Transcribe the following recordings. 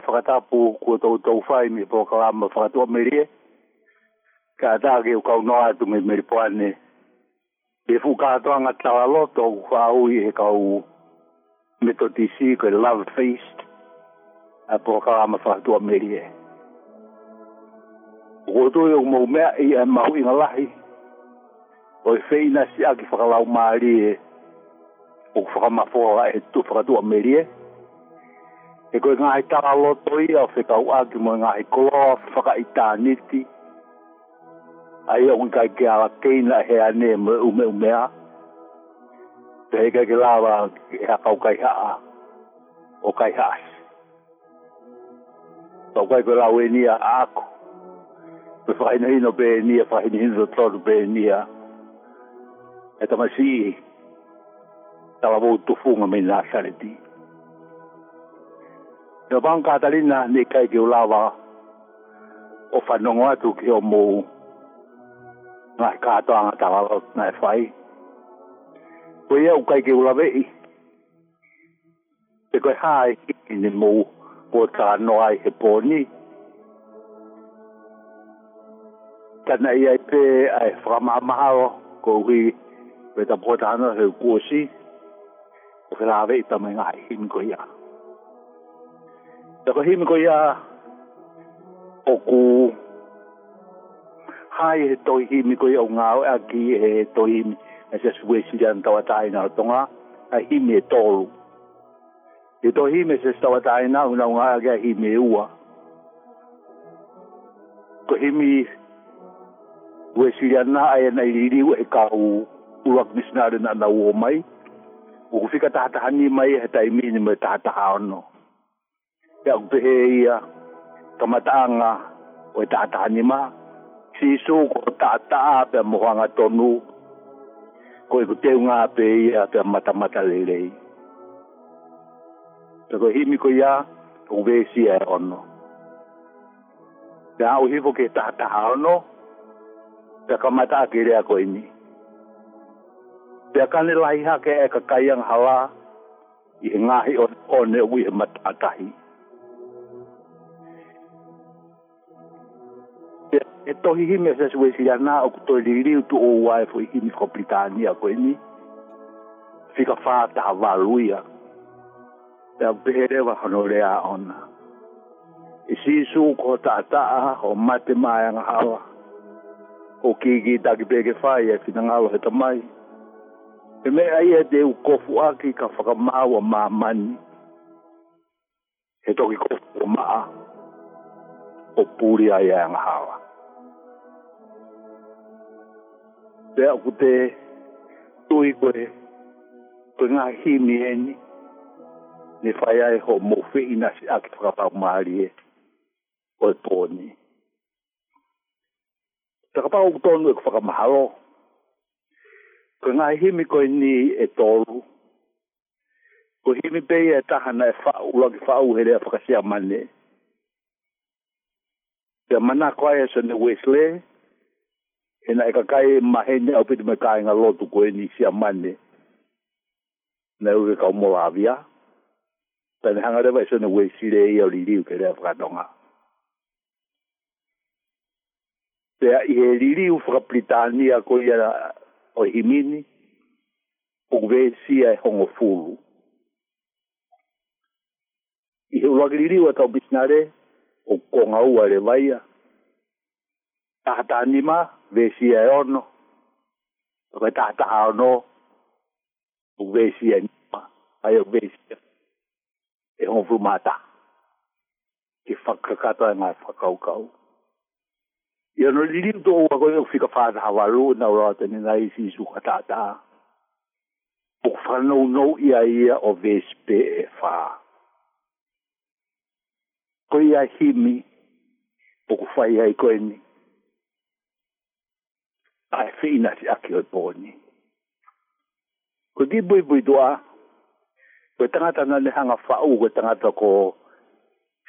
ai whakatapu kua tau tau whai me whakatua merie. Ka u kau noa me meri poane. E fu kātoa ngā tawa loto u whaui he kau koe love feast. A po whakatua merie. Ko tō e o mau mea i a mahu lahi. si aki whakalau maari e tu e koe ngā hei tāra loto i a whika ua ki mo ngā hei koloa whaka i tā niti a ia ui kai ke ala keina he a ne mo ume umea te hei kai ke lawa e a kau kai haa o kai haas tau kai koe lawe ni a ako pe e whaina hino pe ni a whaina hino tolu pe ni a e, e tamasi tala vou tufunga me nasare tii no vanka talina ni kai ki ulava o fa no ngwa tu ki o mo na ka to ang ta lo na fai ko ye u kai ki ulave i te koe hai i ni mo ko ta no ai he poni tana i ai pe ai fra ma ma ao ko hui me ta po ta no he kuosi ko la ve ta me ngai in ko ia ko e ko himi ko ia o ku hai he toi himi ko ia o ngāo a ki he toi himi e se sui si jan tawatai na tonga a himi e tolu e toi himi se sui tawatai na una unga a kia himi e ua ko himi ue si jan na a e na iriri ue e ka u uak misnare na na uomai Ukufika tahatahan ni mai, hata imi ni mai tahatahan no pe au pehe ia tamataanga o e tātani ma si su ko tātaa pe mohanga tonu ko e kuteu ngā pe ia pe matamata lelei pe ko himi ko ia o vesi e ono pe au hivo ke tātaa ono pe kamataa ke rea ko imi pe kane lai hake e kakaiang hawa i ngahi o ne ui e matatahi. e tohi hi me sesu esi ya na oku toi li riu tu oua e fui hini ko Britania koe ni. Fika faa ta avaluia. E a pehere wa honorea ona. E si su ko ta taa o mate mai anga hawa. O kiki taki pege fai e fina ngalo he tamai. E mea ia te u kofu aki ka whakamawa maa mani. He toki kofu maa. O puri ai anga hawa. te aku te tui koe, koe ngā himi eni, ni whai ai ho mowhi ina si aki whakapau maari e, o e pōni. Whakapau o tōnu e ku whakamahalo, koe ngā himi koe ni e tōru, koe himi pei e tahana e whau, lagi whau he rea whakasea mane. Te manakoa e sa ne Wesley, ena e kakai mahene au pete me kāinga lotu ko eni si amane na uke kau molavia tani hangarewa iso ne ue sire ia o liriu ke rea whakatonga tea i he liriu whakapritania ko ia o himini ukuwe sia e hongofuru i he uwagiriu atau bisnare o konga ua re vaia tahatani maa vesia e ono o ka taʻataʻa ono o vesia e nima ai o vesia e hofu mata ke fakakata e gae fakaukau ia no liliu toʻua koe o na o ia ia o vespe e koe ia himi o ko ai koe ni inați akio poni. Ko di bui bui doa, ko tangata na lehanga fau ko tangata ko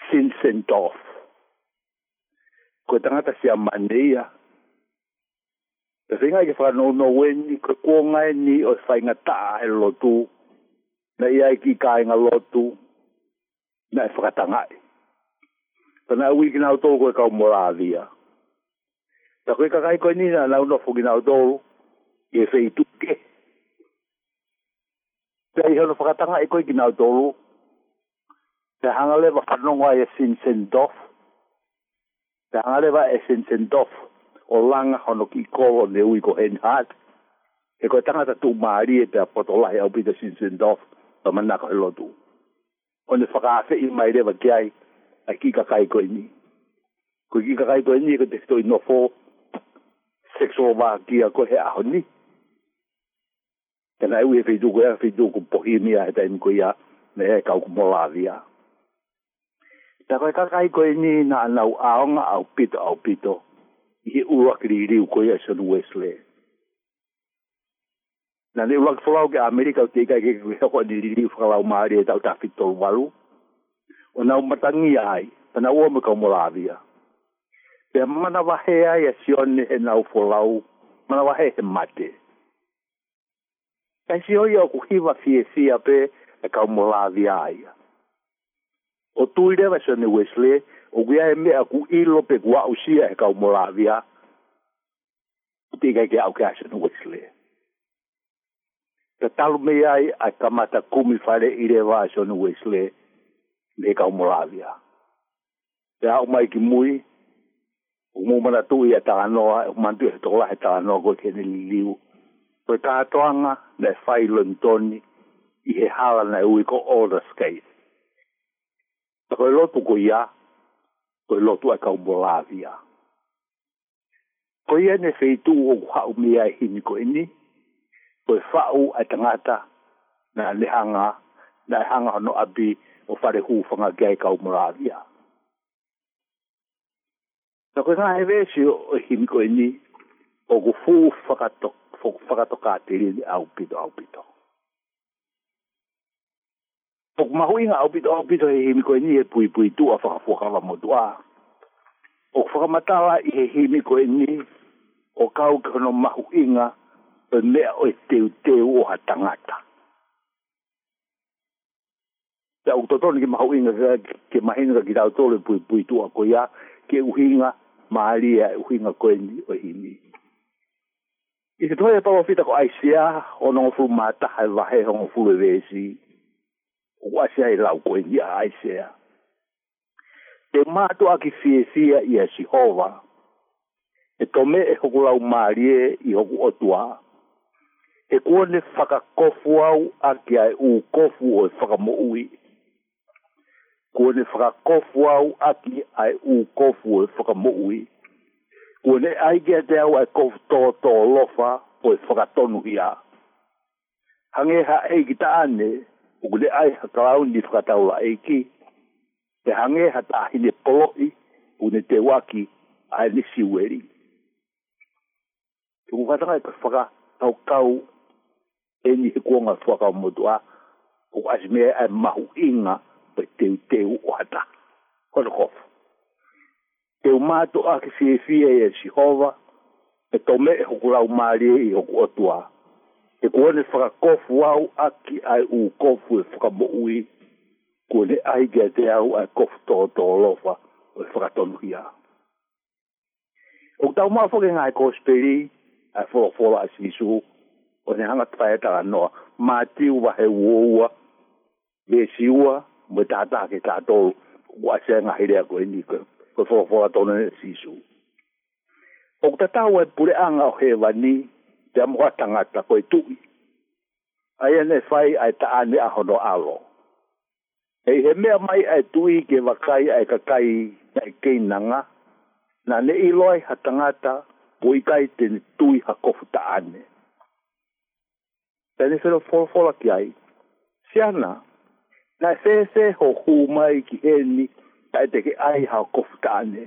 sin sent off. Ko tangata siya mandeya. Ringa ke fra no no weni ko ko ngai ni o sai nga ta e lotu. Na ia ki kai nga lotu. Na fra e tangai. Tana wiki na to ko e ka moravia. ta koe kakai koe ni na nau nofu ki nau tōru i e whei tuke. Ta i hono whakatanga e koe ki nau tōru te hangale wa whanonga e sin sen dof te hangale wa e sin sen dof o langa hono ki kolo ne ui ko hen hat e koe tangata tū maari e pia potolahi au pita sin sen dof o manako e lotu. O ne whakaafe i maire wa kiai a kikakai koe ni. Koe kikakai koe ni e koe te stoi nofo o se so va ki a ko he a honi ke nai we fe du ko ya fe du ko po i mi a ta im ko ya me e ka ku mo la via ta ko ka kai ko ni na na u a ong a u pito a u pito i he u ra kri ri u ko ya so wesle na le rock flow ke america te ka ke ko di ri ri fa la u ma ri ta ta fito walu ona u matangi ai ana u mo ka mo la via Pe mana wahe ai e sione he nau folau, mana wahe he mate. Kai si hoi au kuhiwa fie fia pe e kau aia. O tui rewa sione Wesley, o kuia aku mea ku ilo pe kua usia he kau molavi a. Tiga ke au kia sione Wesley. Ta talu me ai ai kamata kumi whare i rewa sione Wesley, me kau molavi a. Te au mai ki mui, mo mana tu ia ta no man tu to la ta no ko ke ni liu pe ta to anga na fai lontoni i he hala na ui ko all skate to ko lo tu ko ia ko lo tu ka bolavia ko ia ne fei tu o ha u mi ai hin ko ni ko fa u atangata na le hanga na hanga no abi o fare hu fanga ga ka bolavia Na koe ngā hewe si o himi koe ni o ku fū whakato kātiri ni au pito au pito. O mahui ngā au pito au pito he himi koe ni e pui pui tu a whakafuakawa mo dua. O ku whakamatawa i he himi koe ni o kau kono mahu inga o mea o e teu teu o ha tangata. Ya, o ki mahu inga ke mahinga ki tau tole pui pui tu a koe ke uhinga inga maali ya uhinga koeni o hini i te toe pawa fita ko aisia o nongo fulu mataha e wahe hongo fulu e vesi o asia e lau koeni a aisia te mātu aki fiesia i a sihova e tome e hoku lau maali i hoku otua e kuone whakakofu au aki a u kofu o e whakamoui kua ne whakakofu au aki ai u kofu e whakamu i. Kua ne aige te au ai kofu tō tō lofa o e whakatonu i Hange ha eiki ta ane, ukule ai hakarau ni whakatau la eiki. Te hange ha ta hine poloi, une te waki ai ni weri Tungu katanga e ka whakatau kau e ni he kuonga whakamu tua, kua asimea ai mahu inga, pe teu teu o hata. Kono kof. Teu mato a ke fie fie e Jehova, e tome e hukurau maari e hoku otua. E kuone whaka kofu au a ki ai u kofu e whaka mo ui, kuone ai gea te au ai kofu tō tō lofa o e whaka tonu hia. O tau maa whake ngai kosperi, ai whola whola a sisu, o ne hanga tawai e tala noa, mātiu wahe uoua, vesi ua, muta ta ta ke ta to wa se nga hire ko ni ko ko fo fo to ne si su o ta ta wa pure anga o he wa ni te mo ta nga ta ko tu ai ne fai ai ta ani a ho no a lo e he me mai ai tu i ke wa kai ai ka kai ai ke na nga na ne i loi ha ta nga ta ko i kai te tu i ha ko fu ta ani Tene whero fōrfōra ki ai. Siana, na se se ho ho mai ki eni ta te ke ai ha koftane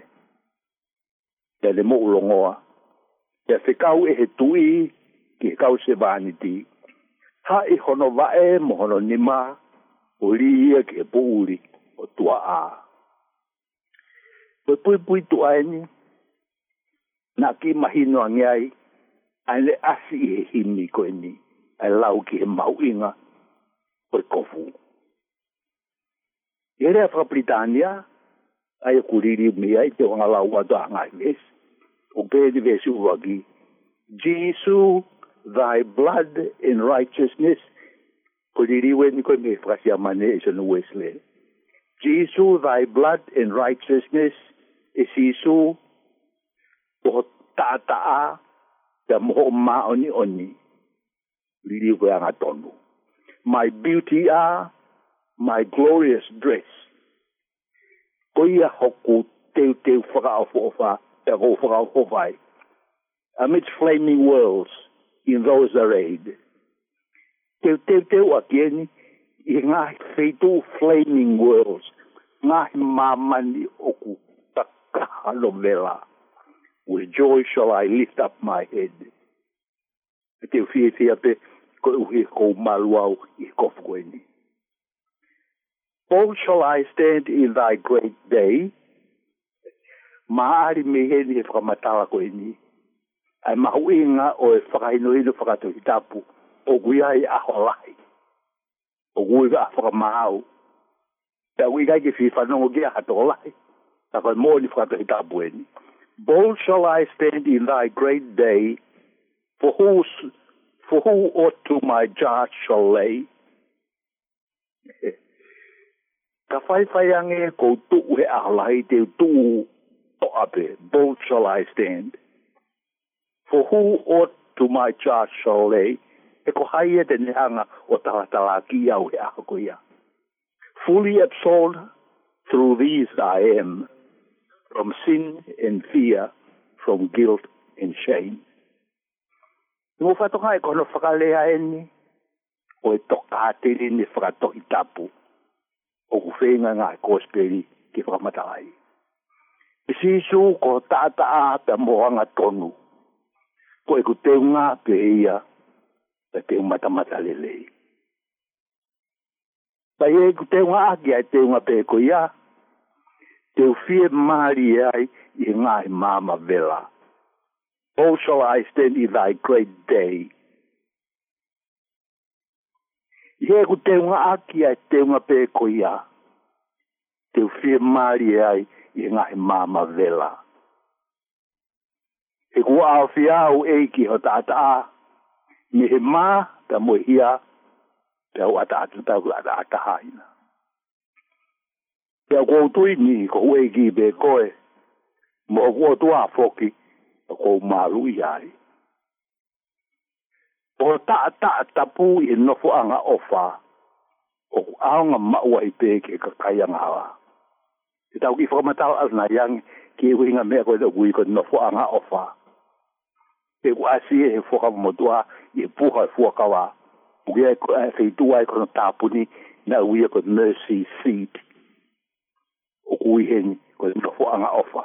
te le mo longoa ya se kau e he tui ki kau se bani ti ha i hono va e mo hono ni ma o ri e ke puri o tua a pui pui pui tu ni na ki mahino ngi ai ai le asi e himi ko ni ai lau ki e mau inga o kofu. ko Ere fra Britania, ai kuriri mea i te wanga laua ta ngai mes. O pēdi vesu wagi. Jesus, thy blood and righteousness. Kuriri we ni koe me frasi amane e sonu Wesley. Jesus, thy blood and righteousness. E sisu, o tātaa, te moho maoni oni. Liri koe anga tonu. My beauty are, my glorious dress. Koia hoku teu teu whakaofofa e ho whakaofofai. Amidst flaming worlds in those arrayed. Teu teu teu akieni i ngā whetu flaming worlds. Ngā mamani oku takahalo vela. With joy shall I lift up my head. Te whiwhia pe, ko uhi ko maluau i kofu koe ni. Bold oh, shall I stand in thy great day. me meheni e whakamatawa koe ni. Ai mahu inga o e whakainoino whakatoi hitapu O gui ai aho lai. O gui ga whakamahau. Ta gui gai ke whiwhanongo ki ahato lai. Ta koe mōni whakatoi tapu e ni. Bold shall I stand in thy great day. For whose, for who ought to my judge shall lay? ka whaiwhai ange ko tuu he ahola hei te tuu to ape, bold shall I stand. For who ought to my charge shall lay, e ko hai e te nehanga o tahatala ki au he aha ko ia. Fully absolved through these I am, from sin and fear, from guilt and shame. Ngō whatonga e kono whakalea e ni, o e toka atiri ni whakatoki tapu. o ku whenga ngā e kōsperi ki whakamatai. I si su ko tāta a ta moanga tonu. Ko e ku te unga pe ia e te unga tamata lelei. Pai e ku te unga aki ai te unga pe ko ia. Te uwhie maari e ai i ngā e māma vela. O shall I stand in thy great day. Rego tem uma aqui, tem uma pecoia. Teu filho Maria ai, e ngai mama vela. E ku ao fia o e ki ho ta a he ta mo Te o ata atu ta ku ata ata haina. Te ko tui ni ko ei ki be koe. Mo ko tua foki ko o ta ta ta pu i no fu anga ofa o e anga ma wa i pe ke ka ka yang ha ki ta ki forma ta as na yang ki wi e nga me ko de wi ko no fu anga ofa e wa si e fu ka mo dua e pu ha e fu ka wa pu ye ko e fe tu ai ko ta pu ni na wi ko mercy seat o ku hen ko no fu anga ofa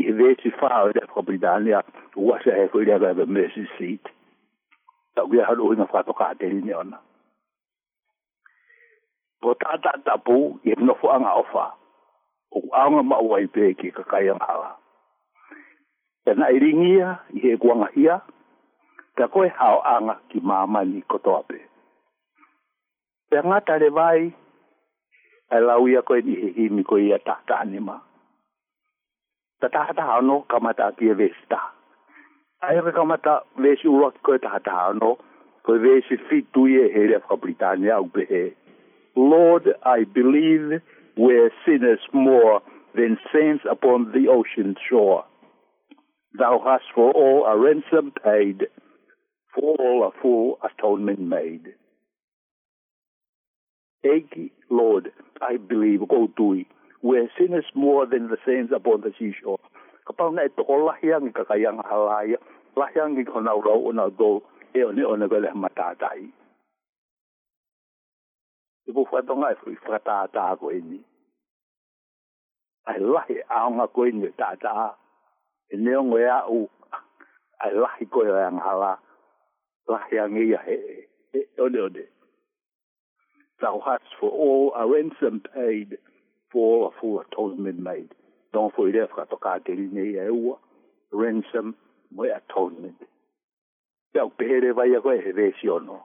i he vēti whāo i rāpaka Britānia, o wāse a heko i rāpaka i Mercy Street. Tau kia haro hinga whāto kā te rine ona. Po tā tā tā pū, i he pino fuanga o whā, o ku aonga ma uai pē ki ka kai ang hawa. E nā i ringia, i he kuanga hia, te koe hao anga ki māmani kotoa pē. Pe ngā tare vai, e lau ia koe ni he himi koe ia tā tā ni maa. tatahataano kamataakia vesta aira kamata vesi ua koe tahataano koe vesi fituie hele afka-britania aupe he lord i believe we're sinners more than saints upon the ocean shore thou hast for all a ransom paid for all a full atonement made eki lord i believe go it where sinners more than the saints upon the seashore. Kapau na ito ko lahyang kakayang halaya, lahyang ikonaw raw na do, eh, e oni ona gala eh, matatay. Ibu fato nga, ifatata eh, ko ini. Ay lahi aong ako ini, tata. Inyong wea u, ay lahi ko yang hala, lahyang iya, e, e, one, one. Thou hast for all a ransom paid, four or four told me made. Don't for it, I forgot to ransom, my atonement. Ya pere vai ko he vesio no.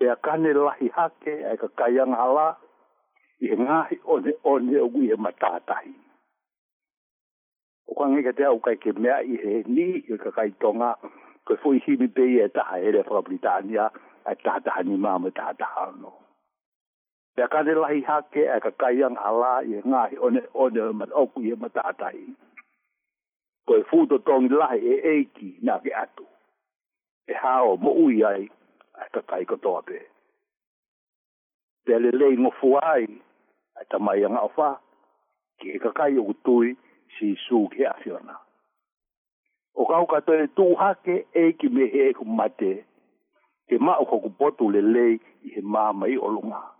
Ya kane lahi hake ai ka kayang ala. Ye ngahi one one o gui matatai. O kwang ke te au kai ke mea i he ni ke ka kai tonga ko fu hi bi be ta ha ere fra Britania ai ta ta ni ma ma ta ta no pe ka de lahi hake e ka kaiang ala i ngā i one one ma oku i ma taatai. Ko e fūto tōngi lahi e eiki nā ke atu. E hao mo ui ai e ka kai kotoa pe. Pe le lei ngō fuai e ta mai anga ofa ki e ka kai o kutui si su ke afiona. O kau kato e tū hake eiki me he e kumate ke ma o kokupotu le lei i he māmai o lunga. Ko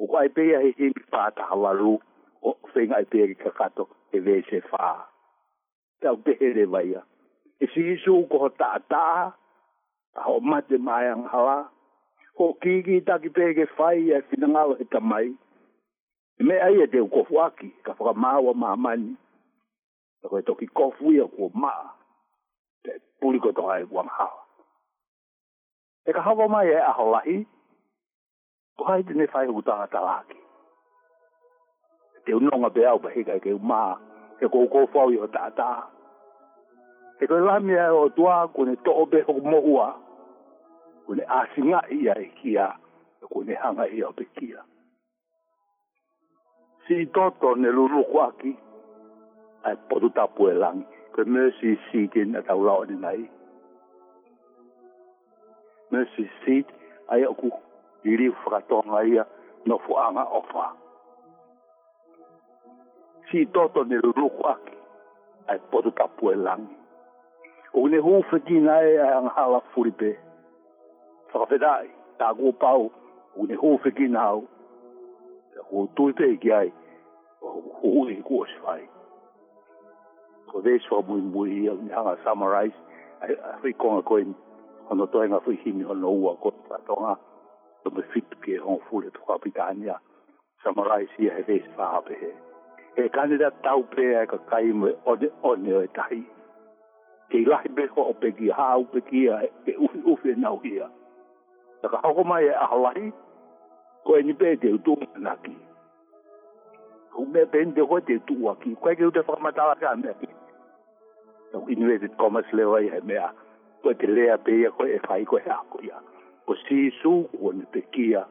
o ko aipe ya hehe mi fa ta hawalu o fe nga aipe ki kakato e ve se fa te au pehe re vai e si isu ko ta ta a ho mate mai ang hawa ho ki ki ta ki pehe ke fai ya fina ngalo he tamai me ai e te u kofu aki ka whaka ma maa mani e koe ko kofu ia kua maa te puliko toa e wang hawa e ka hawa mai e i ko hai tene fai hu ta ta te unonga nga be au ba hi ka ke ma ke ko ko fa yo ta ta te ko la o tua ko ne to be ko mo hua ko ne asinga ia e kia ko ne hanga ia pe kia si toto ne lulu ko aki ai po tu ta pu elang ke me si si ke na ta ulau ni nai me si si ai aku i liu whakatonga ia no fuanga ofa. Si toto ne ruruku aki, ai potu tapu e langi. O ne hu whakina e a anghala furipe. Whakawhedai, tā kua pau, o ne hu whakina au. Te hu tui te iki ai, o hu hui i kua shwai. Ko desu a mui mui ia, ni hanga summarize, ai whikonga koe, ono toenga whihimi hono ua kotu whakatonga. Ai som een fietke onvoelen toch op Italië. Samurai zie je wees vapen he. He kan dat touw plek kan me on on tai. Ke lai be ko op ki ha op ki ya e u u fe nau hia. Ta ka ho mai a lai ko ni be de tu na ki. Ko me ben de ho de tu wa ki ko ke de forma ta ka me. Donc, il nous est comme cela, il y a, mais, quand il est à payer, il faut faire quoi, il y a. Ou si sou, ou e ni pekia,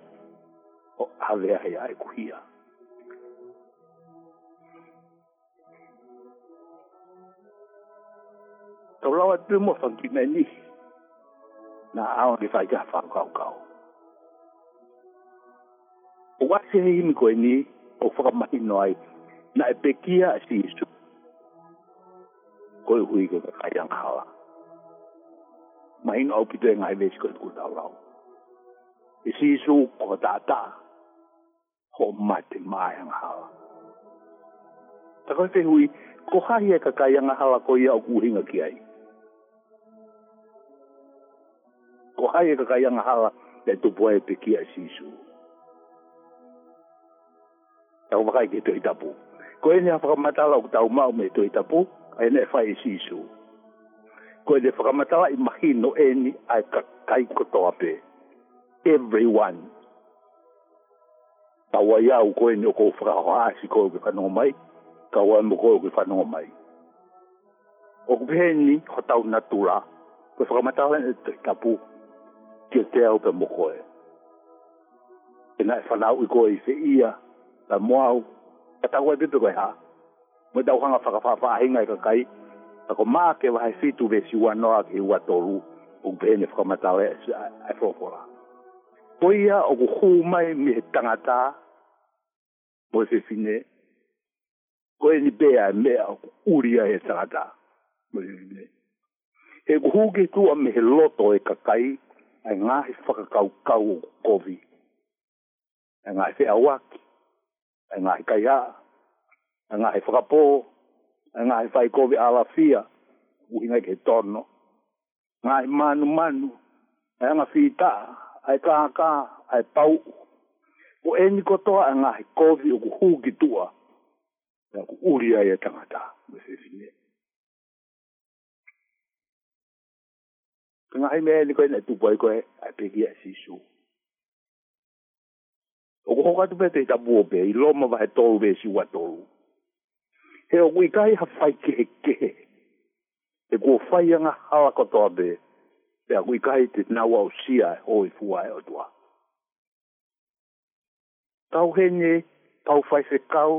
ou a ve a he a e kuhia. Tawlaw a dwi mwafan ki meni, na a wang li fay ka fang kaw-kaw. Ou wak se ni imi kweni, ou fokan mani noy, na e pekia a si sou. Kweni kweni kweni a yankawa. Mani noy ou pide yon a yon e kweni kweni kweni tawlaw. i si su ko ta ta ho ma te ma ya ha ta ko te hui ko ha hi ka e ka ya ha ko ya ku hi ki ai ko ha ka ka ya ha te tu po e pe ki ai si su ta o ka ki te ta pu ko ni ha ma ta la ku ta ma me te ta pu ai ne fa i e si su ko e de fa ma ta la imagino e ni ai ka kai ko to ape. pe everyone. Ta wai au koe ni o kou whakao aasi koe ke whanonga mai, ka wai mo koe ke whanonga mai. O ku pēni ho tau natura, koe whakamatawa ni te tapu, ki o te au pe mo koe. E nai whanau i koe i se ia, la moau, ka tau wai pipi koe haa. Mwen tau hanga whakafafaa hinga i kakai, ka ko maa ke wahai fitu vesi wanoa ki ua toru, o ku pēni whakamatawa e fōpora oia o ku hu mai mi he tangata mo se fine ko e ni bea e mea o ku uri he tangata mo se fine he ku hu ke a me he loto e kakai ai ngā he whakakau kau o ku kovi ai ngā he whea waki ai ngā he kai a ai ngā he whakapō ai ngā he whai kovi ala fia uhinga ke tono ngā he manu manu ai ngā whi taa ai kaka ai pau o eni kotoa anga ai kovi o ku hugi tua na ku uri ai e tangata me se fine kanga ai me ni ko ni tu boy ko ai pe dia si su o ku hoka tu pe te tabu o be i lo ma va he tolu be si wa tolu he o ku kai ha fai ke ke e ku fai anga hala kotoa be pe a kui kai te na wau sia o i e fua e o tua. Kau hene, kau faise kau,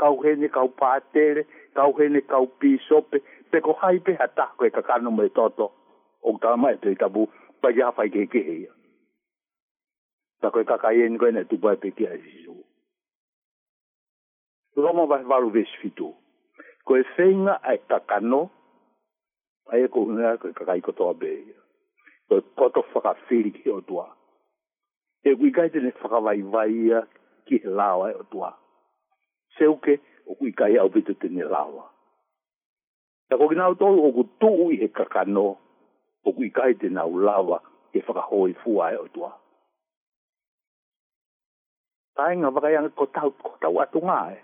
kau hene kau pātere, kau hene kau pisope, pe ko hai pe hata koe ka kano mai toto, o ka mai te i tabu, pa ia fai ke ke heia. Ta koe ka kai hene koe ne tupa e pe kia e sisu. Loma vai varu vesi fitu. Koe feinga ai ka kano, ai e kuhunea koe ka kai kotoa beia e koto whakawhiri ki o tua. E kui kai tene faka vai ia ki he lawa e o tua. Se uke, o kui kai au bitu tene lawa. Ta kogina o tau o ku ui i he kakano, o kui kai tene au lawa e whakahoi fua e o tua. Tae nga wakayanga kotau, kotau atu ngā e.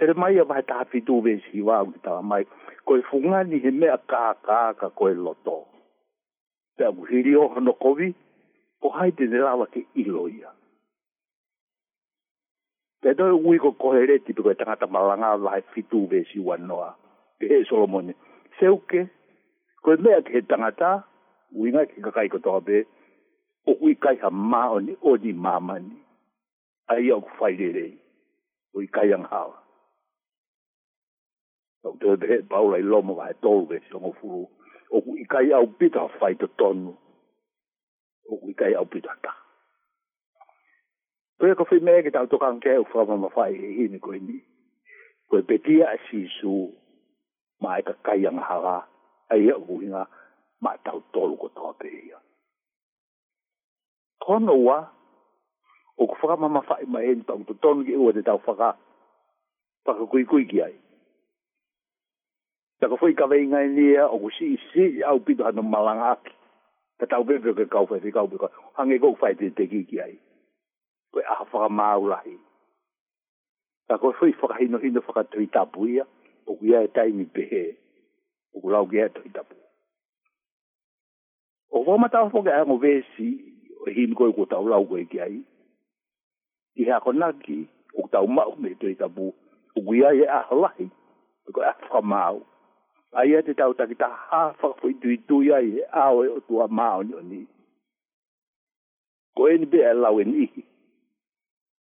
Sere mai a wahe tāwhi tūwe si wāu ki tāwa mai, koe whunga ni he mea kā kā kā koe lotoa te amuhiri o hono kovi, o haite nera ala ke iloia. Te doi ui ko kohereti tuke tangata malanga lai fitu vesi wanoa. Te he solomone. Se uke, koe mea ke he tangata, ui ngai ke kakai kotoa be, o ui kai ha maa ni o ni mama ni. A ia uku whairerei, ui kai ang hawa. Tau te he paula i lomo vai tolu vesi ongo furu. Tau o ku i kai au pita fai te tonu. O ku i kai au pita ta. Koe ka whi mea ki tau tokan ke au whama ma whai e hini koe ni. Koe petia e si su ma e ka kai anga hara a ia u hinga ma e tau tolu ko tō te ia. Tono wa o ku whama ma whai ma e ni tau te tonu ki ua te tau whaka whaka kui kui ki ai. Ta ka fwi ka wei ngai nia, o ku si si, au pito hanu malanga aki. Ta tau pe pe kau fwi, kau pe kau. Hange kou fwi te te kiki ai. Koe aha whaka maulahi. Ta ka fwi whaka hino hino whaka tui tapu ia, o ku ia e taimi pehe, o ku lau ki ea tui tapu. O kwa matawa fwoke a ngo vesi, o hini koe ku tau lau koe ki ai. I hea konaki, o ku tau mau me tui tapu, o ku ia e aha lahi, o ku ea whaka maulahi. Ayate tauta kita hafa fwiduidu ya ye awe otwa maon yoni. Kweni bi alawen ihi.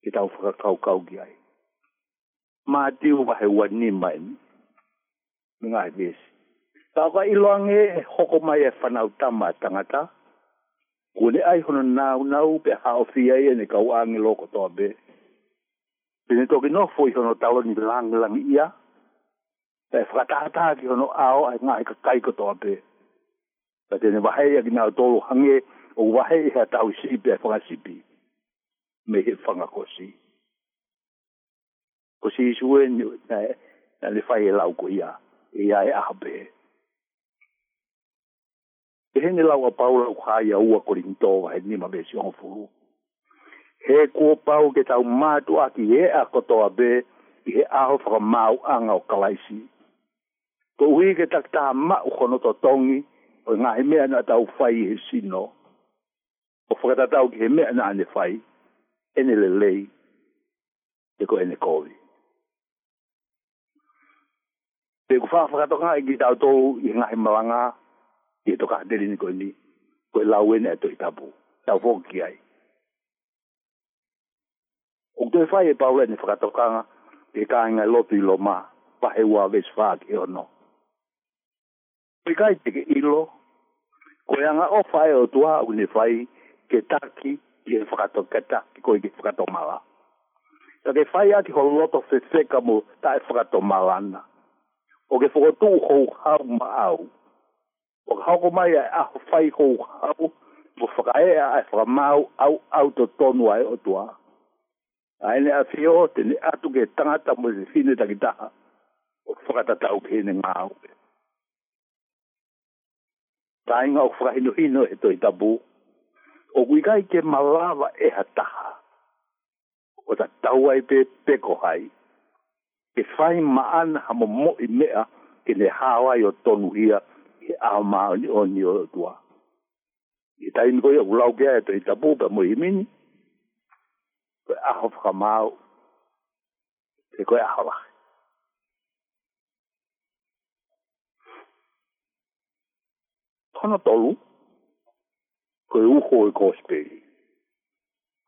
Kita wafaka kaw kaw giyay. Mati wapahe wan ni maen. Mwen ahe besi. Taka ilo ange hoko maye fwana wata matangata. Kweni ayonon na wna wupi haofi ya ye ni kaw ange loko tobe. Binitoki nou fwoi yonon tawon bi langi langi iya. e whakatātā ki hono ao ai ngā ka kai katoa pē. Ka tēne wahe ia ki nā tōru hange o wahe i ha tau si pē whakasipi. Me he whanga ko si. Ko si isu e nā le whai e lau ko ia. E ia e aha pē. E he ne lau a paula u kā ia ua kori ni tōwa he nima me si onfuru. He kua pau ke tau mātua ki e a katoa pē i he aho whakamau anga o kalaisi. Kalaisi ko hui ke tak ta ma u kono to tongi o nga he mea na tau fai he sino o whakata tau ki he mea na ane fai ene le lei e ko ene kovi te ku faa whakata ka e ki tau tou i nga he malanga i e toka ateri ni ko ni ko e lau ene ato e i tapu tau fok ki ai o kutu e fai e paula ene whakata ka ke ka inga lotu i lo ma pahe ua vesfaak e ono. Pe kai teke ilo, ko yanga o fai o tua une fai ke taki ke whakato ke taki ko i ke whakato mala. Ka ke fai ati ho loto se seka mo ta e whakato malana. O ke whakotu hou hau ma au. O ka hoko mai ai aho fai hou hau mo whakae a ai whakamau au au to tonu ai o tua. Ai ne a fio te atu ke tangata mo se fine takitaha o whakatatau ke ne ngā au tainga o whakahino hino he toi tabu. O kuikai ke malawa e hataha. O ta tauai pe peko hai. Ke whai maana ha mo mo i mea ke ne hawai o tonu ia ke a maa ni o ni o tua. I taini koi a ulau kea e toi tabu pe mo i mini. Koe aho whakamau. Te koe aho lahi. pono tolu ko e uho e kospeli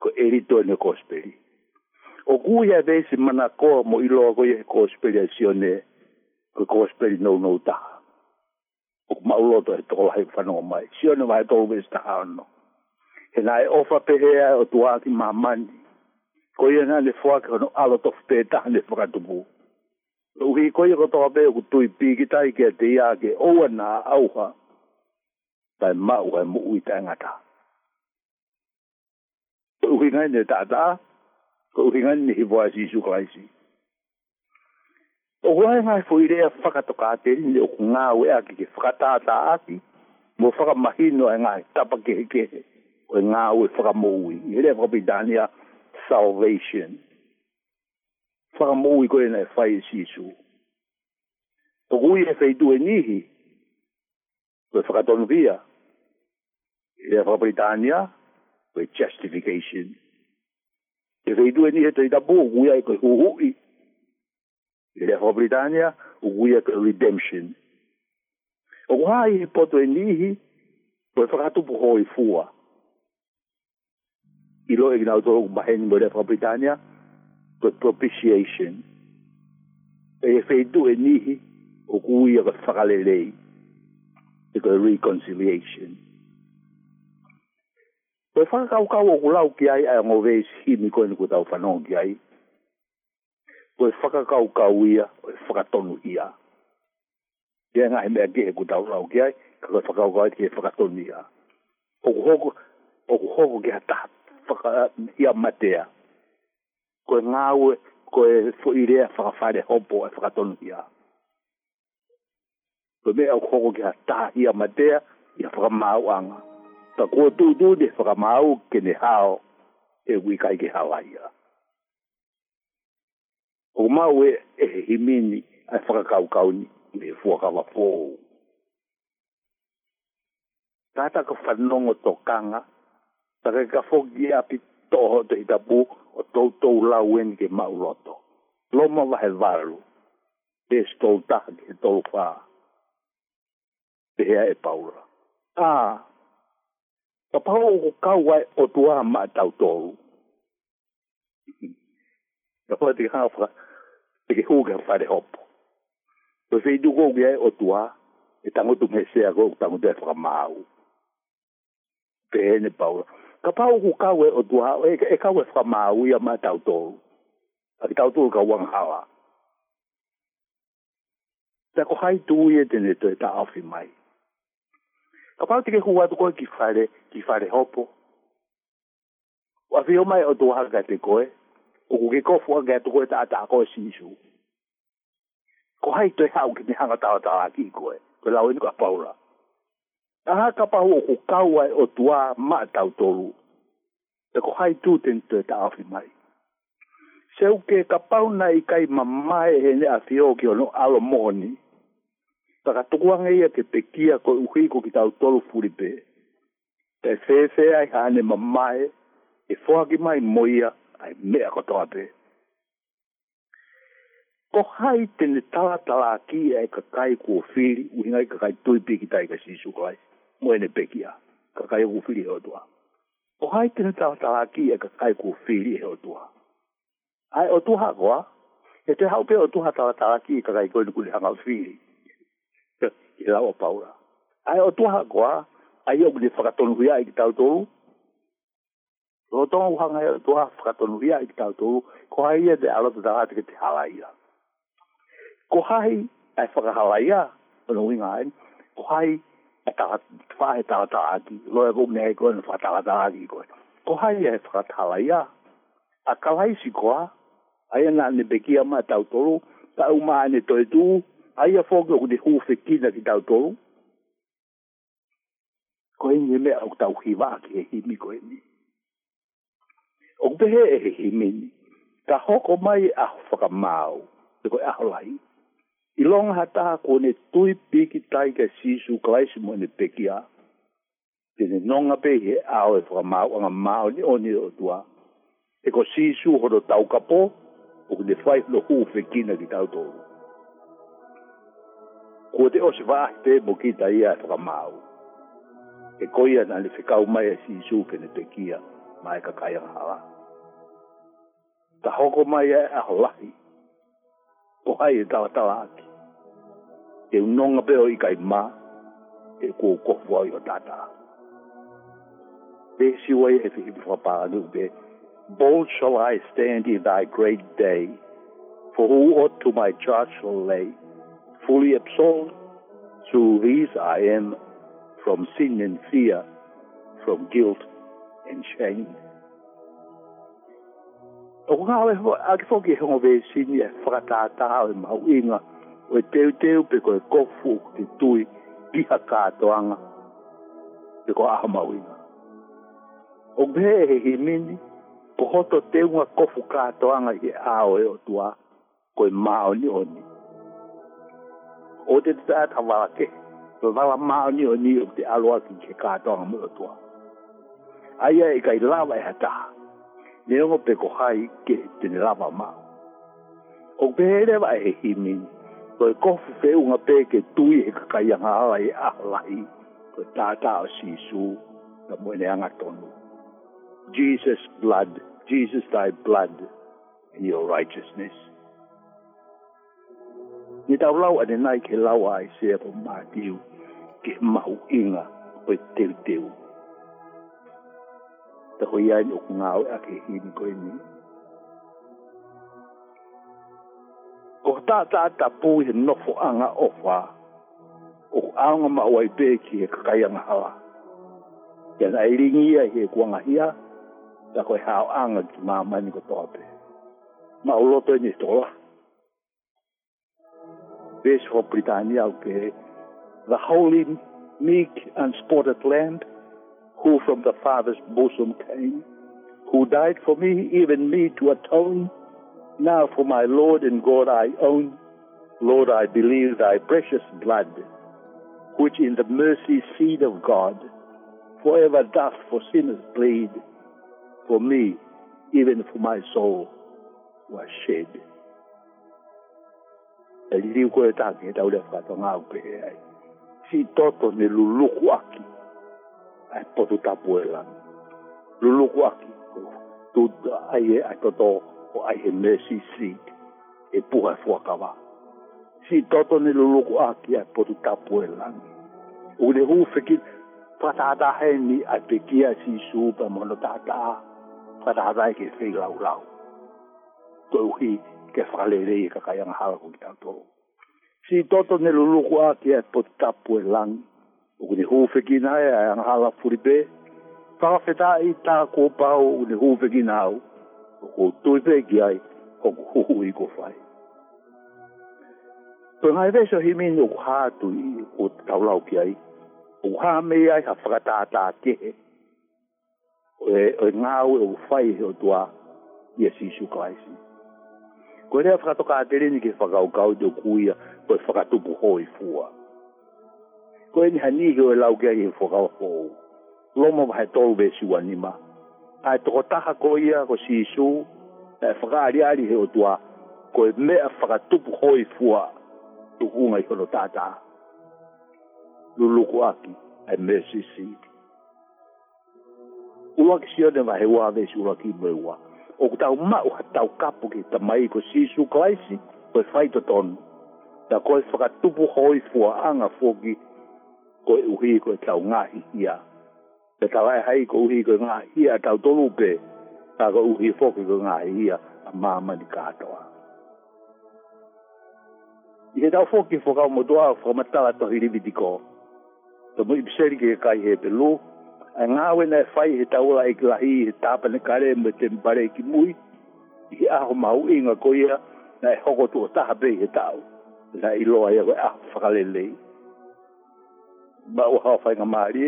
ko erito e ne kospeli o kuia desi mana koa mo ilo ko e kospeli a sione ko kospeli nou nou taha o mauloto e tola hei whanau mai sione mai tolu vese taha anno he nai e ofa perea o tuati mamani ko ia nga le fuake ono alo tofu pētaha ne whakatubu o hi koi ko toa pe o kutui pikitai kia te ia ke oua na auha tai mau e mu ui te angata. Ko uhi ngai ne tātā, ko uhi ngai ne hivoa si isu kaisi. O wai ngai fo irea whakatoka a teri ni o ngā ue a ki ke whakatātā a ki, mo whakamahino e ngai tapake heke he, o ngā ue whakamo ui. I herea whakapidania salvation. Whakamo ui koe nei whai si isu. O kui e tu e nihi, ko e whakatonu leva a Britânia, with justification. Irridu ni eto idabu uguya iko uhui. Leva Britânia, uguya iko redemption. Uguhai poto enihi, po fakatu po fua. know ignau to baheni mo leva Britânia, with propitiation. E feidu enihi, uguya iko fakalelei. Iko reconciliation. Pe fa ka ka o kulau ki ai a mo ve si mi ko ni ko tau fanon ki ai. Pe fa ka ka o ka u ia, pe fa ka tonu ia. Ye nga me ge ko tau lau ki ai, ka ka fa ka o ka ki fa e ka tonu ia. O ko ho o ko ho ge ata fa ka ia matea. Ko nga u ko e fo ire fa ka fa de hopo e fa ka tonu ia. Pe me o ko ge ata ia matea, ia fa ma o anga ta ko tu tu de fa ma ke ne ha e wi kai ke ha ya o ma we e hi a fa ka ka u me fu ka wa po ta ta ko fa no ngo to kanga ta ke ka fo gi a pi to ho de ta bu o to to la wen ke mau roto lo mo va he valu de stol ta ke to fa de ha e paula ah ka pahau o kau ai o tua ma tau tolu. Ka pahau te hawha, te ke huga whare hopo. Ko se i duko ki ai o tua, e tangotu me sea ko, tangotu e whakamau. Te hene pau. Ka pahau o kau ai o tua, e, e kau e whakamau i a ma tau tolu. A ki tau tolu ka wang hawa. Ta ko hai tu ui e tene tue ta awhi mai. Ka pahau te ke huwa tu koe ki whare, ki fare hopo. Wa fio mai o tu haka te koe, o kuke kofu a gaya tukoe ta ata koe sinisu. Ko hai toi hau ki te hanga tawa tawa ki koe, ko lau inu ka paura. A haka pahu o ku kauai o tua ma tau tolu, te ko hai tu ten te ta afi mai. Se uke ka pauna i kai mamae he ne a fio ki ono alo mohoni, ta ka tukuangeia ke pekia ko uhiko ki tau tolu furipee e fefe ai hane ma mai e fōaki mai moia ai mea katoa pe. Ko hai tene tātala ki ai e ka kai kua whiri u hingai ka kai tui piki tai ka sisu kai moene peki a ka kai kua whiri heo tua. Ko hai tene tātala ki ai e ka kai kua whiri heo tua. Ai o tuha koa, e te hau pe o tuha tātala ki e ka kai koe nukuli hanga whiri. Ke lawa paura. Ai o tuha koa, ai o le fakatonu ia i tau tolu lo tonga uhanga e tu ha fakatonu ia i tau tolu ko hai e te alo te tahati ke te halaia ko hai e fakahalaia o no inga ai ko hai e tahati fa he tahata aki lo e kumne e koe na fatahata aki koe ko hai e fakatahalaia a kalai si koa ai ana ne beki ama tau tolu ka uma ane toetu ai a fogo de hufe kina ki tau tolu ko e ngele au tau hi wā ki e himi ko e ni. O kupehe e he himi ni, ka hoko mai a whaka māu, te koe aho lai. I longa hata ko ne tui piki tai ka sisu klaisi mo ne peki a, te ne nonga pe he au e whaka māu, anga māu ni o ni o tua. E ko sisu horo tau kapo, o kune whai lo uwe kina ki tau tōru. Ko te o se vahte mo ki tai a whaka māu. Ko te o se vahte mo ki tai a whaka māu. e koia na le whekau mai e si isu pene te kia mai ka kai hawa. Ta hoko mai e a holahi, po hai e tawa tawa aki. E unonga peo i kai mā, e kua kofua i o tata. Pe si wai e whihipi whapānu pe, Bold shall I stand in thy great day, for who ought to my charge shall lay, fully absolved, to these I am from sin and fear, from guilt and shame. O ngā oe ake whoki hongo vē sini e whakatātaha e mau inga o e teu teu pe koe kofu o te tui piha kātoanga pe koe aha mau inga. O mhe he himini ko hoto teunga kofu kātoanga he ao e o tua koe maoni oni. O te tata wake to vala ma ni o ni o te aloa ki ke kātonga mo toa. Aia e kai lava e hata. Ne ongo pe ko hai ke tene lava ma. O pehere wa e himi. To e kofu fe unga pe ke tui e kakaianga ala e aholai. To tātā o sisu. Ta mwene anga tonu. Jesus blood. Jesus thy blood. And your righteousness. Ni tau lau ane nai ke lawa ai sea po mātiu. ke mau inga o e teu teu. Te hoi ai no ngāo a ke hini koe ni. Ko tā tā tā pū he nofo anga o whā. O aonga mau ai pē ki he kakaianga hawa. Ia na iringi ia he kuanga hia. Ta koe hao anga ki ni ko tō pē. Mau loto ni tōla. Vesho Britania au pē. Britania au the holy, meek, and spotted lamb who from the Father's bosom came, who died for me, even me to atone. Now for my Lord and God I own, Lord, I believe thy precious blood, which in the mercy seat of God forever doth for sinners bleed, for me, even for my soul, was shed. Si toto ni lulu kuwaki, ay potu tapu elan. Lulu kuwaki, ay toto, ay jeme si sik, e pou a fwa kawa. Si toto e e ni lulu kuwaki, ay potu tapu elan. Ou de hou fekin, fatata he mi, alpe kia si sou, pa mouno tatata, fatata e ke fek la w la w. To ou ki, ke fwa le le, e kakayan halakon ki an to w. si toto ne luluku a ki e potapu e lang. O kuni hufe ki na e, e a ngahala furipe. Paka feta i tā kōpau o kuni hufe ki na au. O kou tuipe ki ai o kuhu i ko fai. Tō ngai vesho himini o kuhātu i o taulau ki ai. O kuhā mei ai ha whakatātā kehe. O ngāu e o fai he o tuā i e sisu kaisi. Koe rea whakatoka atere ni ke whakaukau te kuia. Koe koe whakatupu hoi fua. Koe ni hani hi oe lau kia i whakau hou. Loma wahe tolu be siwa nima. Ai toko taha koe ia ko si isu, e whakaari ari he o tua, koe mea whakatupu hoi fua, tu unga i hono tata. Luluku aki, e mesi si. Ua ki sione wahe ua vesi ua ki mwe ua. O kutau mau hatau kapu ki tamai ko si isu kwaisi, koe whaito tonu ta ko e whakatupu hoi fua anga fogi ko e uhi ko e tau ngahi ia. Te tawai hai ko uhi ko e ngahi ia tau tolu pe, ta ko uhi fōki ko ngahi ia a māma ni kātoa. I he tau fōki fōkau mo tua o whakamatala tohi ribi di ko. ke kai he pe lō, a ngāwe na e whai he taula e kilahi he tāpane kare me te mpare ki mui, i he aho mau inga ko ia na e hoko tō taha pe he tāu la ilo ai ko a ah, fakalele ba o ha fa nga mari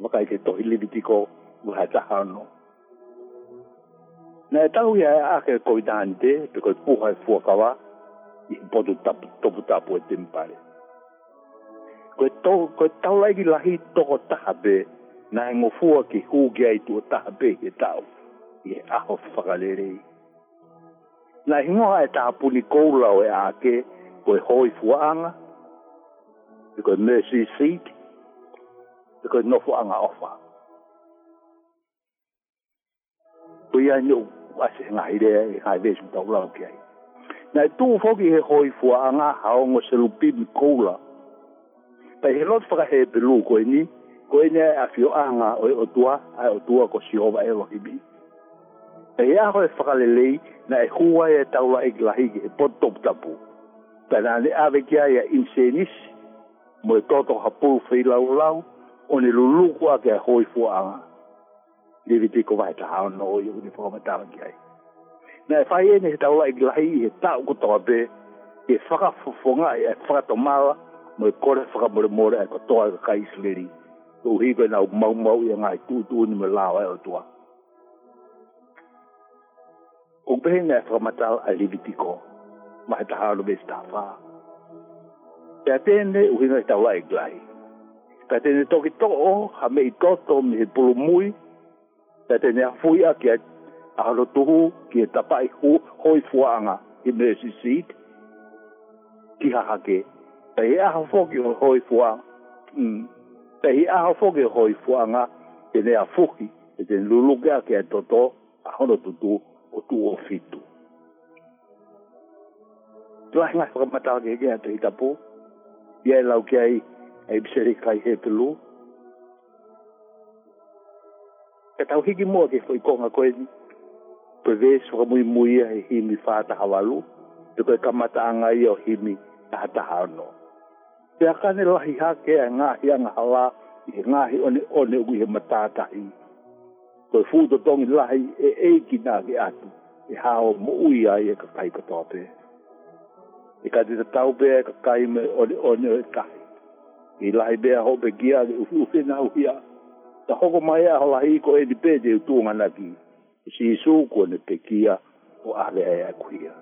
ma e, kai ke to ile di ko u ha ta hano na ta u ya a ah, ke ko dante pe ko pu ha e fu ka wa i po do tap to bu ta po e tem pare ko to ko ta la gi la hi to ko ta be na ngo fu ki hu ge ai to ta be ke ta u ye a ho fakalele na hingo ha ta pu ni ko la o ya ke koe hoi fuaanga, i koe mercy seat, i koe nofu anga ofa. Pui ai nu, ase ngā irea, ngā i vesu tau rau ki ai. Nā i tū fōki he hoi fuaanga, haongo se rupi mi koula. Pai he lot whaka he pelu koe ni, koe ni a fio anga oi o e tua, ai o tua ko si hova e lohibi. Pai he aho e whakalelei, nā e hua e taula e lahi ki he potop tapu. Pai pana ne ave kia ia insenis, mo e toto ha pou fei lau lau, o ne luluku a kia hoi fua anga. Levi tiko vai ta hao no o iu ni fua me tala kia ia. Na e fai ene he taula e glahi he tau kutoa pe, e whaka fufonga e whaka tomala, mo e kore whaka more more e katoa e kai sliri. O hiko e nau mau mau i ngai tūtū ni me lawa e o tua. Kupehe ngai e whaka matala a Levi tiko. Kupehe ma he taha alo vese taha wha. Pe a tēne uhinga i tawa e glai. Pe a tēne toki toko ha me i toto mi he pulu mui. Pe a tēne a fui a ki a haro tuhu ki e tapa i hu hoi fuanga i me si siit. Ki ha hake. Pe he aha fōki hoi fuanga. Pe mm, he aha fōki hoi fuanga tēne a fuki e tēne lulu ke a ki a toto a haro tutu o tu o fitu tuah ngah pakai mata gege atau hitapu. Ia e lau kiai ai bisa kai he Ka Ketau higi mua ke koi konga koe ni. Pervesi pakai mui mui ya he himi fata hawalu. Tuku eka mata angai ya himi tahata hano. Ia kane lahi hake ya ngahi yang hala. Ia ngahi one one ugu he matatahi. Koi fudo tongi lahi e eiki nage atu. e hao mui e ka kai katoa pehe e ka dita tau pe e ka kai me o ne o ne e kai. I lai bea ho pe kia de uhu e na uia. Ta hoko mai a hola hi ko e di pe de utuunga na ki. I si isu ko ne pe kia o ale e a kuia.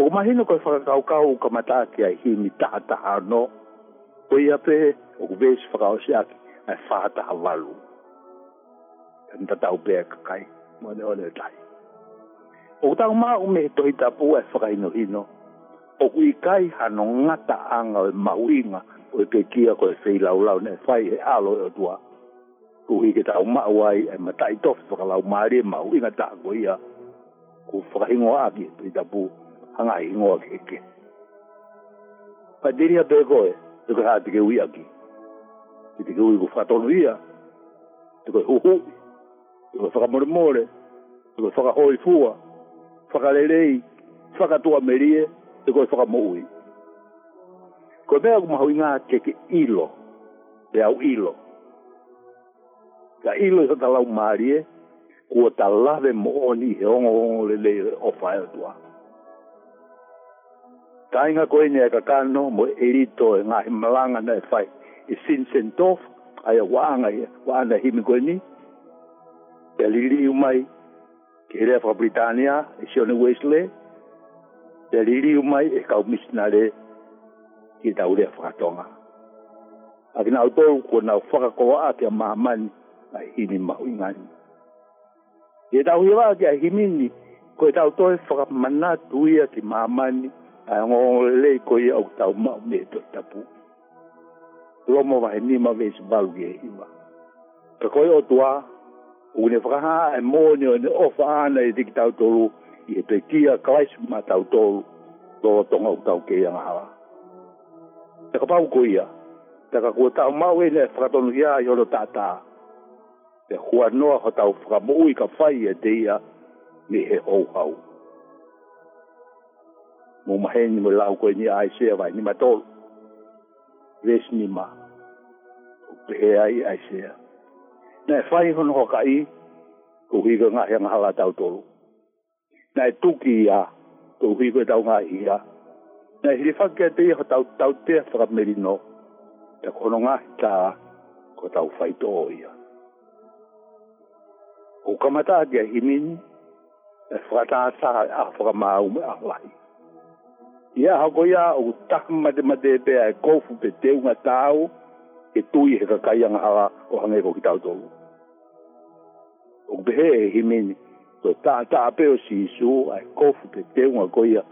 O mahino ko e whakakaukau ka mataki ai hi ni tahataha no. O ia pe o kubesi whakao si aki ai whahataha walu. Tanta tau pe e ka kai mo ne o ne tai o tau ma o me toi tapu e whakaino ino. O kui kai hano ngata anga o e mauinga o e kia ko e whi lau lau ne whai e alo e o tua. Kui ke tau ma wai e matai tof whakalau maari e mauinga ta ko ia. Ku whakaino aki e toi tapu hanga e ingo a keke. Pa diri a toi koe, te ke ui aki. Ki te ke ui ku whatonu ia, te koe huhu, te koe whakamore more, te koe whakahoi fua, whakarerei, whakatoa merie, te koe whakamoui. Ko mea ku mahoi ngā ke ke ilo, te au ilo. Ka ilo i hata lau maarie, kua ta lave mooni he ongo ongo le le o whaeo tua. Ka inga koe nea ka kano mo erito e ngā himalanga na e whai, i sin sen tof, ai a waanga i waanga himi koe ni, te liri umai, que era fra Britannia, e John Wesley, der lille jo mig, jeg gav mig snart det, de der ude fra Tonga. Og når du kunne nå fra Kåre, at jeg var mand, at hende mig ingen. Det er der jo var, at jeg himmel, kunne jeg da jo fra manna, at du er til mig mand, at jeg var lige kunne jeg også tage mig med det tabu. Lommer var hende mig, hvis jeg var ude i himmel. Kan jeg jo une vraie et monne une offane et dictateur et petit crash ma tautol do ton auto que y a là te capa ko ia te ka ko ta ma e we le fra ton ia yo lo tata te hua no ho ta fra mo i ka fai e te ia ni he o hau mo ma hen mo la ko ni ai se vai ni ma tol ves ni ma pe e ai ai se ai na e fai hono hoka i, ko hiko ngā hea ngahala tau tolu. Na e tuki i a, ko hiko e tau ngā i a. Na e hiri whakia te iho tau tau te a whakameri no, te kono ngā hita a, ko tau fai to i a. Ko kamata a dia himin, e whakata a sā a whakamā ume a lai. Ia hako ia o takamate mate e pe a e kofu pe teunga tāu, e tui he kakaianga awa o hange ko ki tau tolu. O kubehe e himeni, to e taa taa peo si isu, a e kofu te teunga koia,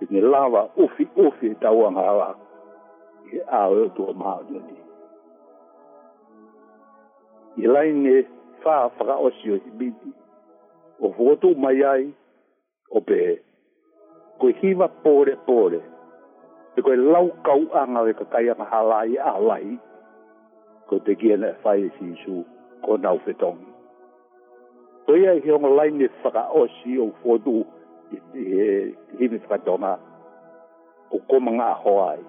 e ne lava ufi ufi e tau anga awa, e awa e tua maa ni oni. I lai ne faa faka osi o himeni, o fukotu mai ai, o pehe, ko e hiva pore pore, e ko e lau kau anga we kakaianga halai a halai, ko te kia na whae si su ko nau whetongi. Ko ia he onga lai ne whaka o si o fodu i te hini whakatonga o komanga a hoa ai.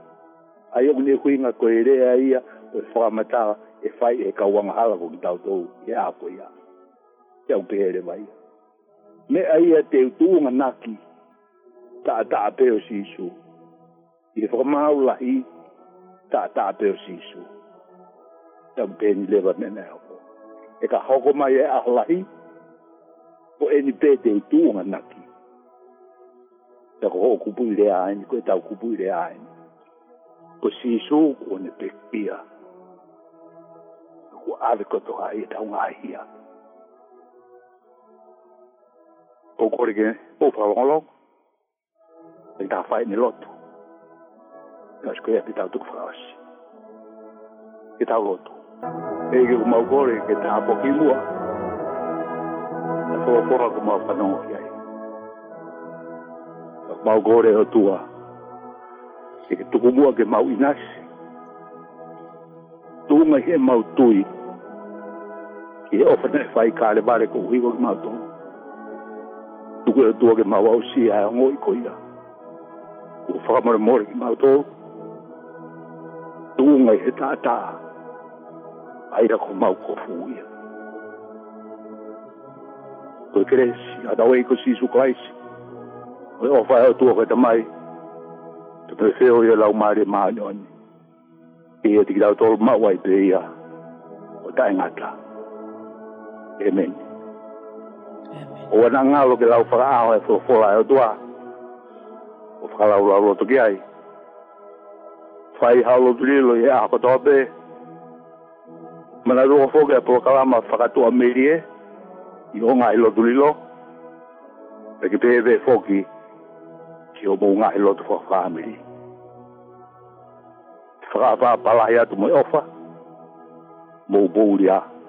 Ai o ne huinga ko e rea ia o e whakamata e whae e kawanga hala kong tau tau e a ko ia. Te au pehere mai. Me aia te utuunga naki ta ta peo si su. I whakamau lahi ta ta peo si su tam pe ni leva me me ho e ka ho ko mai a lahi o e ni pe te tu nga naki te ko ku pu le a ni ko e ta ku pu le a ni ko si so ko ne pe pia ko a ko to ai e ta nga hi a o ko re ke o fa ho lo e ta fa ni lotu Eu acho que eu ia pitar o que falasse. Que tal o outro? e ke o mau kore ke tā poki mua. Tō kora ko mau panongo ki ai. Mau kore o tua. E ke tuku mua ke mau inasi. Tūnga he mau tui. Ki he ofene whai kāre bare ko uhiwa ke mau tōngu. Tuku e tua ke mau au si ai ngō i koia. Ko whakamara mōre ke mau tōngu. Tūnga he tātāa aira ko mau ko fu ia. E ko e kresi, a da wei ko si su kaisi, o e o fai au tua kata mai, to pe feo ia lau maare maane oni. E ia tiki dao tolu mau ai pe ia, o tae ngata. Amen. O ana ngalo ke lau whara aho e fulofola e o tua, o whakalau lau roto ki ai. Fai halo tulilo ia e ako tope, o Mana ruo fo ke po kala ma fakatu amelie. I o ngai e lo lilo E ki pebe foki. Ki o e mo ngai lo tu fa family. Fa fa pala mo ofa. Mo bo